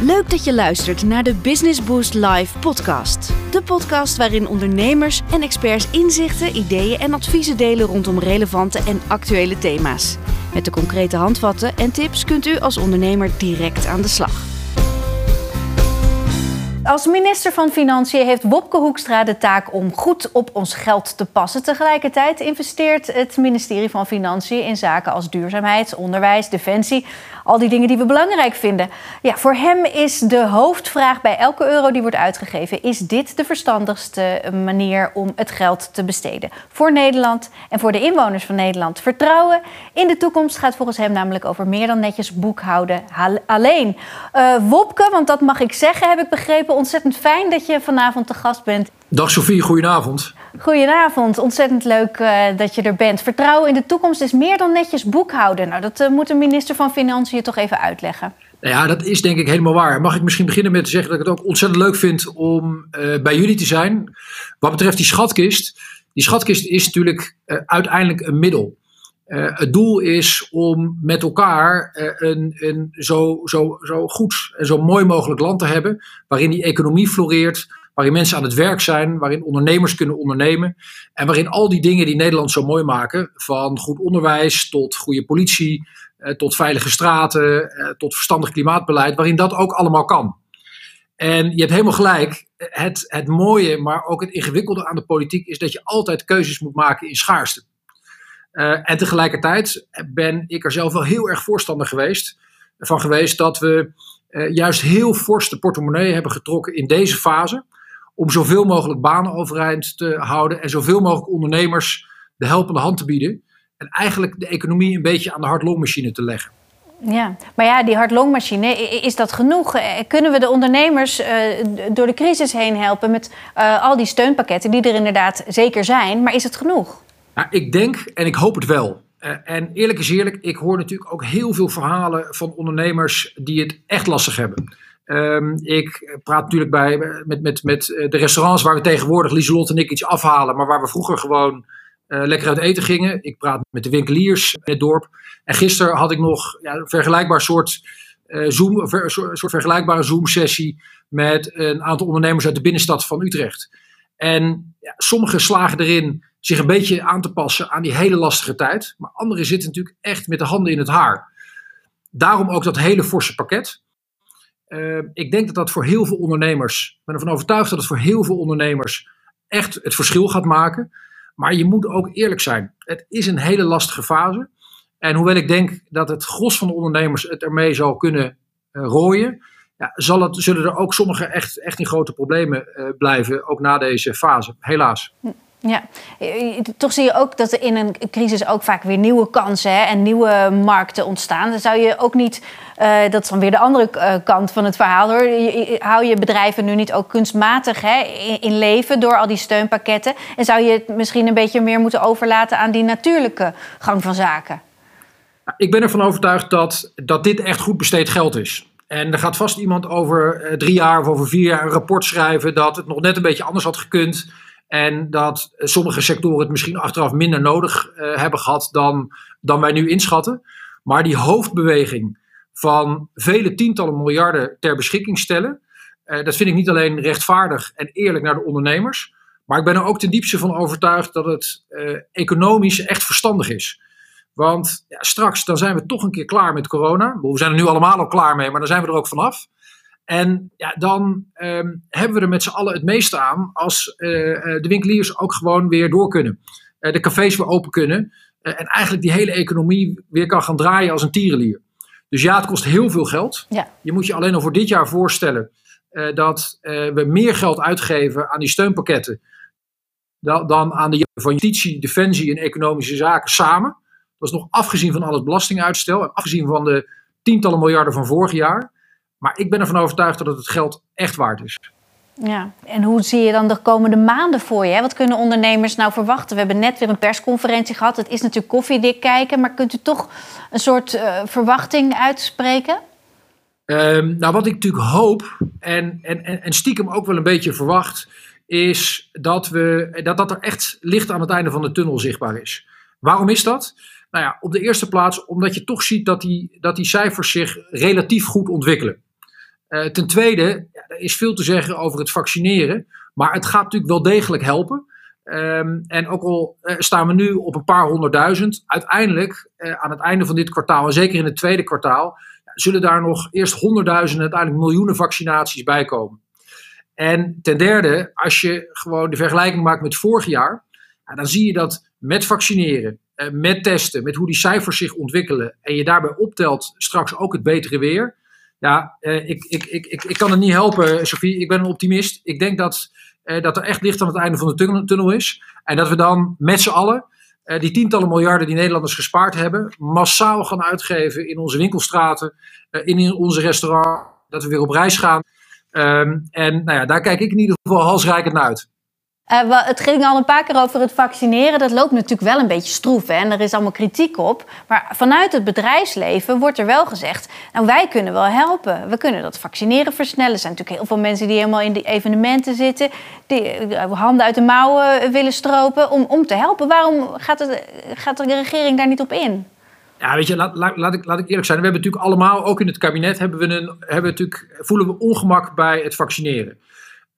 Leuk dat je luistert naar de Business Boost Live podcast. De podcast waarin ondernemers en experts inzichten, ideeën en adviezen delen rondom relevante en actuele thema's. Met de concrete handvatten en tips kunt u als ondernemer direct aan de slag. Als minister van Financiën heeft Wopke Hoekstra de taak om goed op ons geld te passen. Tegelijkertijd investeert het ministerie van Financiën in zaken als duurzaamheid, onderwijs, defensie. Al die dingen die we belangrijk vinden. Ja, voor hem is de hoofdvraag bij elke euro die wordt uitgegeven: is dit de verstandigste manier om het geld te besteden? Voor Nederland en voor de inwoners van Nederland. Vertrouwen in de toekomst gaat volgens hem namelijk over meer dan netjes boekhouden alleen. Uh, Wopke, want dat mag ik zeggen, heb ik begrepen. Ontzettend fijn dat je vanavond te gast bent. Dag Sofie, goedenavond. Goedenavond, ontzettend leuk uh, dat je er bent. Vertrouwen in de toekomst is meer dan netjes boekhouden. Nou, dat uh, moet de minister van Financiën toch even uitleggen. Nou ja, dat is denk ik helemaal waar. Mag ik misschien beginnen met te zeggen dat ik het ook ontzettend leuk vind om uh, bij jullie te zijn. Wat betreft die schatkist. Die schatkist is natuurlijk uiteindelijk een middel. Het doel is om met elkaar een, een zo, zo, zo goed en zo mooi mogelijk land te hebben. Waarin die economie floreert waarin mensen aan het werk zijn, waarin ondernemers kunnen ondernemen en waarin al die dingen die Nederland zo mooi maken, van goed onderwijs tot goede politie, eh, tot veilige straten, eh, tot verstandig klimaatbeleid, waarin dat ook allemaal kan. En je hebt helemaal gelijk, het, het mooie, maar ook het ingewikkelde aan de politiek is dat je altijd keuzes moet maken in schaarste. Uh, en tegelijkertijd ben ik er zelf wel heel erg voorstander geweest, van geweest dat we uh, juist heel fors de portemonnee hebben getrokken in deze fase om zoveel mogelijk banen overeind te houden en zoveel mogelijk ondernemers de helpende hand te bieden. En eigenlijk de economie een beetje aan de hardlongmachine te leggen. Ja, maar ja, die hardlongmachine, is dat genoeg? Eh, kunnen we de ondernemers door de crisis heen helpen met al die steunpakketten, die er inderdaad zeker zijn, maar is het genoeg? Ik denk en ik hoop het wel. Uh, en eerlijk is eerlijk, ik hoor natuurlijk ook heel veel verhalen van ondernemers die het echt lastig hebben. Um, ik praat natuurlijk bij, met, met, met eh, de restaurants waar we tegenwoordig, Lieselot en ik, iets afhalen, maar waar we vroeger gewoon uh, lekker uit eten gingen. Ik praat met de winkeliers in het dorp. En gisteren had ik nog ja, een vergelijkbaar soort, Zoom, soort vergelijkbare Zoom-sessie met een aantal ondernemers uit de binnenstad van Utrecht. En ja, sommigen slagen erin zich een beetje aan te passen aan die hele lastige tijd. Maar anderen zitten natuurlijk echt met de handen in het haar. Daarom ook dat hele forse pakket. Uh, ik denk dat dat voor heel veel ondernemers, ik ben ervan overtuigd dat het voor heel veel ondernemers echt het verschil gaat maken. Maar je moet ook eerlijk zijn. Het is een hele lastige fase. En hoewel ik denk dat het gros van de ondernemers het ermee zal kunnen uh, rooien, ja, zal het, zullen er ook sommigen echt, echt in grote problemen uh, blijven, ook na deze fase, helaas. Hm. Ja, toch zie je ook dat er in een crisis ook vaak weer nieuwe kansen hè, en nieuwe markten ontstaan. Zou je ook niet, uh, dat is dan weer de andere uh, kant van het verhaal hoor. Je, hou je bedrijven nu niet ook kunstmatig hè, in, leven door al die steunpakketten? En zou je het misschien een beetje meer moeten overlaten aan die natuurlijke gang van zaken? Ik ben ervan overtuigd dat, dat dit echt goed besteed geld is. En er gaat vast iemand over uh, drie jaar of over vier jaar een rapport schrijven dat het nog net een beetje anders had gekund. En dat sommige sectoren het misschien achteraf minder nodig uh, hebben gehad dan, dan wij nu inschatten. Maar die hoofdbeweging van vele tientallen miljarden ter beschikking stellen, uh, dat vind ik niet alleen rechtvaardig en eerlijk naar de ondernemers. Maar ik ben er ook ten diepste van overtuigd dat het uh, economisch echt verstandig is. Want ja, straks dan zijn we toch een keer klaar met corona. We zijn er nu allemaal al klaar mee, maar dan zijn we er ook vanaf. En ja, dan um, hebben we er met z'n allen het meeste aan als uh, de winkeliers ook gewoon weer door kunnen. Uh, de cafés weer open kunnen. Uh, en eigenlijk die hele economie weer kan gaan draaien als een tierenlier. Dus ja, het kost heel veel geld. Ja. Je moet je alleen al voor dit jaar voorstellen dat we meer geld uitgeven aan die steunpakketten. Dan, dan aan de van justitie, defensie en economische zaken samen. Dat is nog afgezien van al het belastinguitstel en afgezien van de tientallen miljarden van vorig jaar. Maar ik ben ervan overtuigd dat het geld echt waard is. Ja, en hoe zie je dan de komende maanden voor je? Wat kunnen ondernemers nou verwachten? We hebben net weer een persconferentie gehad. Het is natuurlijk koffiedik kijken, maar kunt u toch een soort uh, verwachting uitspreken? Um, nou, wat ik natuurlijk hoop en, en, en stiekem ook wel een beetje verwacht, is dat, we, dat, dat er echt licht aan het einde van de tunnel zichtbaar is. Waarom is dat? Nou ja, op de eerste plaats omdat je toch ziet dat die, dat die cijfers zich relatief goed ontwikkelen. Ten tweede, ja, er is veel te zeggen over het vaccineren. Maar het gaat natuurlijk wel degelijk helpen. Ehm, en ook al staan we nu op een paar honderdduizend, uiteindelijk aan het einde van dit kwartaal, en zeker in het tweede kwartaal, zullen daar nog eerst honderdduizenden, uiteindelijk miljoenen vaccinaties bij komen. En ten derde, als je gewoon de vergelijking maakt met vorig jaar, dan zie je dat met vaccineren, eh, met testen, met hoe die cijfers zich ontwikkelen en je daarbij optelt straks ook het betere weer. Ja, eh, ik, ik, ik, ik, ik kan het niet helpen, Sophie. Ik ben een optimist. Ik denk dat, eh, dat er echt licht aan het einde van de tunnel is. En dat we dan met z'n allen die tientallen miljarden die Nederlanders gespaard hebben, massaal gaan uitgeven in onze winkelstraten, in onze restaurants. Dat we weer op reis gaan. Ehm, en nou ja, daar kijk ik in ieder geval halsrijkend naar uit. Uh, het ging al een paar keer over het vaccineren. Dat loopt natuurlijk wel een beetje stroef. Hè? En er is allemaal kritiek op. Maar vanuit het bedrijfsleven wordt er wel gezegd... nou, wij kunnen wel helpen. We kunnen dat vaccineren versnellen. Er zijn natuurlijk heel veel mensen die helemaal in die evenementen zitten... die eh, handen uit de mouwen willen stropen om, om te helpen. Waarom gaat, het, gaat de regering daar niet op in? Ja, weet je, laat, laat, ik, laat ik eerlijk zijn. We hebben natuurlijk allemaal, ook in het kabinet, hebben we een, hebben natuurlijk, voelen we ongemak bij het vaccineren.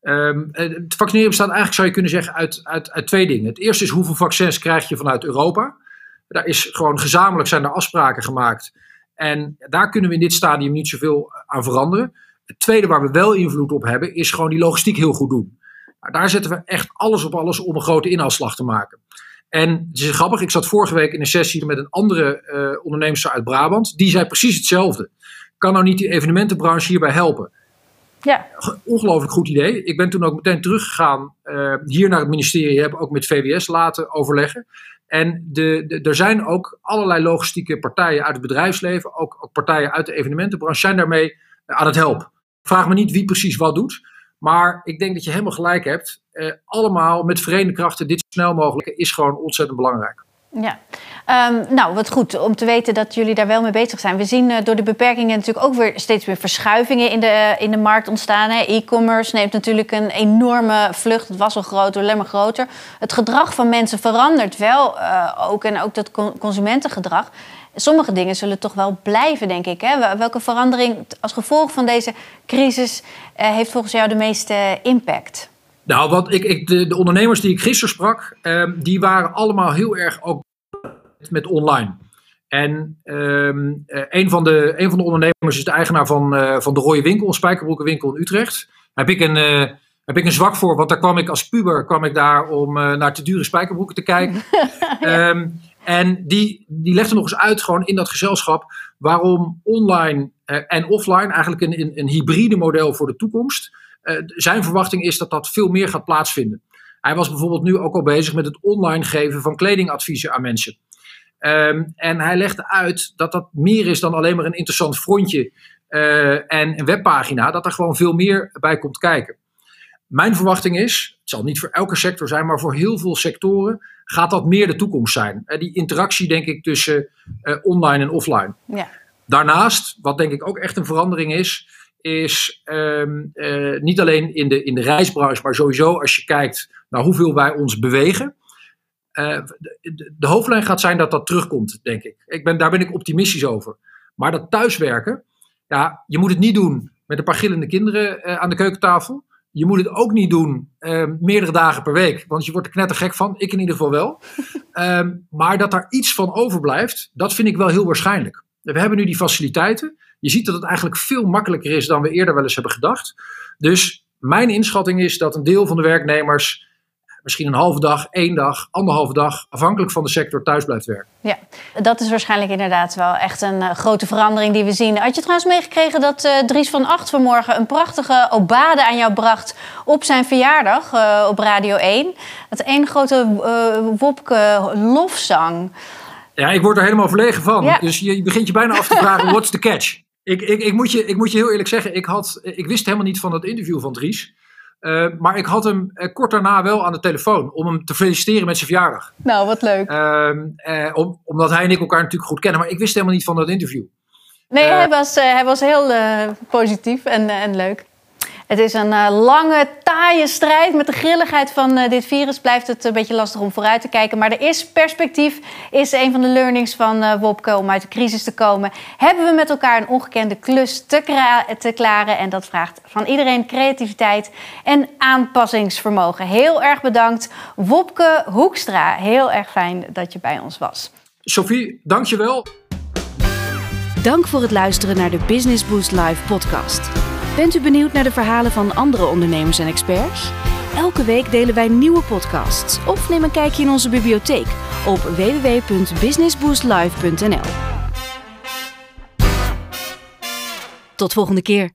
Um, het vaccineren bestaat eigenlijk, zou je kunnen zeggen, uit, uit, uit twee dingen. Het eerste is hoeveel vaccins krijg je vanuit Europa. Daar is gewoon gezamenlijk zijn er afspraken gemaakt. En daar kunnen we in dit stadium niet zoveel aan veranderen. Het tweede waar we wel invloed op hebben, is gewoon die logistiek heel goed doen. Maar daar zetten we echt alles op alles om een grote inhaalslag te maken. En het is grappig, ik zat vorige week in een sessie met een andere uh, ondernemer uit Brabant. Die zei precies hetzelfde. Kan nou niet die evenementenbranche hierbij helpen? Ja. Ongelooflijk goed idee. Ik ben toen ook meteen teruggegaan uh, hier naar het ministerie. Heb ook met VWS laten overleggen. En de, er zijn ook allerlei logistieke partijen uit het bedrijfsleven, ook, ook partijen uit de evenementenbranche, zijn daarmee aan het helpen. Vraag me niet wie precies wat doet. Maar ik denk dat je helemaal gelijk hebt. Uh, allemaal met verenigde krachten dit zo snel mogelijk is gewoon ontzettend belangrijk. Ja, um, nou wat goed om te weten dat jullie daar wel mee bezig zijn. We zien uh, door de beperkingen natuurlijk ook weer steeds meer verschuivingen in de, uh, in de markt ontstaan. E-commerce neemt natuurlijk een enorme vlucht. Het was al groter, alleen maar groter. Het gedrag van mensen verandert wel ook en ook dat consumentengedrag sommige dingen zullen toch wel blijven, denk ik. Hè? Welke verandering als gevolg van deze crisis heeft volgens jou de meeste impact? Nou, wat ik, ik de, de, ondernemers die ik gisteren sprak, uh, die waren allemaal heel erg ook met online. En uh, een, van de, een van de ondernemers is de eigenaar van, uh, van de Rode Winkel, een spijkerbroekenwinkel in Utrecht. Daar heb ik een, heb ik een zwak voor, want daar kwam ik als puber kwam ik daar om naar te dure spijkerbroeken te kijken. um, En die, die legde nog eens uit, gewoon in dat gezelschap, waarom online eh, en offline eigenlijk een, een, een, hybride model voor de toekomst. Uh, zijn verwachting is dat dat veel meer gaat plaatsvinden. Hij was bijvoorbeeld nu ook al bezig met het online geven van kledingadviezen aan mensen. Um, en hij legde uit dat dat meer is dan alleen maar een interessant frontje uh, en een webpagina, dat er gewoon veel meer bij komt kijken. Mijn verwachting is, het zal niet voor elke sector zijn, maar voor heel veel sectoren gaat dat meer de toekomst zijn. Die interactie, denk ik, tussen uh, online en offline. Ja. Daarnaast, wat denk ik ook echt een verandering is, is um, uh, niet alleen in de, in de reisbranche, maar sowieso als je kijkt naar hoeveel wij ons bewegen. Uh, de, de, hoofdlijn gaat zijn dat dat terugkomt, denk ik. ik ben, daar ben ik optimistisch over. Maar dat thuiswerken, ja, je moet het niet doen met een paar gillende kinderen aan de keukentafel. Je moet het ook niet doen meerdere dagen per week, want je wordt er knettergek van. Ik in ieder geval wel. Um, maar dat daar iets van overblijft, dat vind ik wel heel waarschijnlijk. We hebben nu die faciliteiten. Je ziet dat het eigenlijk veel makkelijker is dan we eerder wel eens hebben gedacht. Dus mijn inschatting is dat een deel van de werknemers misschien een halve dag, één dag, anderhalve dag, afhankelijk van de sector, thuis blijft werken. Ja, dat is waarschijnlijk inderdaad wel echt een uh, grote verandering die we zien. Had je trouwens meegekregen dat uh, Dries van Acht vanmorgen een prachtige obade aan jou bracht op zijn verjaardag uh, op Radio 1? Dat één grote Wopke lofzang. Ja, ik word er helemaal verlegen van. Ja. Dus je, je begint je bijna af te vragen, what's the catch? Ik, ik, ik, moet je, ik moet je heel eerlijk zeggen, ik, had, ik wist helemaal niet van dat interview van Dries. Uh, maar ik had hem uh, kort daarna wel aan de telefoon om hem te feliciteren met zijn verjaardag. Nou, wat leuk. Uh, om, omdat hij en ik elkaar natuurlijk goed kennen. Maar ik wist helemaal niet van dat interview. Nee, hij, was, hij was heel positief en, en leuk. Het is een uh, lange, taaie strijd. Met de grilligheid van uh, dit virus blijft het een beetje lastig om vooruit te kijken. Maar er is perspectief, is een van de learnings van uh, Wopke om uit de crisis te komen. Hebben we met elkaar een ongekende klus te, te klaren. En dat vraagt van iedereen creativiteit en aanpassingsvermogen. Heel erg bedankt, Wopke Hoekstra. Heel erg fijn dat je bij ons was. Sophie, dankjewel. Dank voor het luisteren naar de Business Boost Live podcast. Bent u benieuwd naar de verhalen van andere ondernemers en experts? Elke week delen wij nieuwe podcasts of neem een kijkje in onze bibliotheek op www.businessboostlive.nl. Tot volgende keer.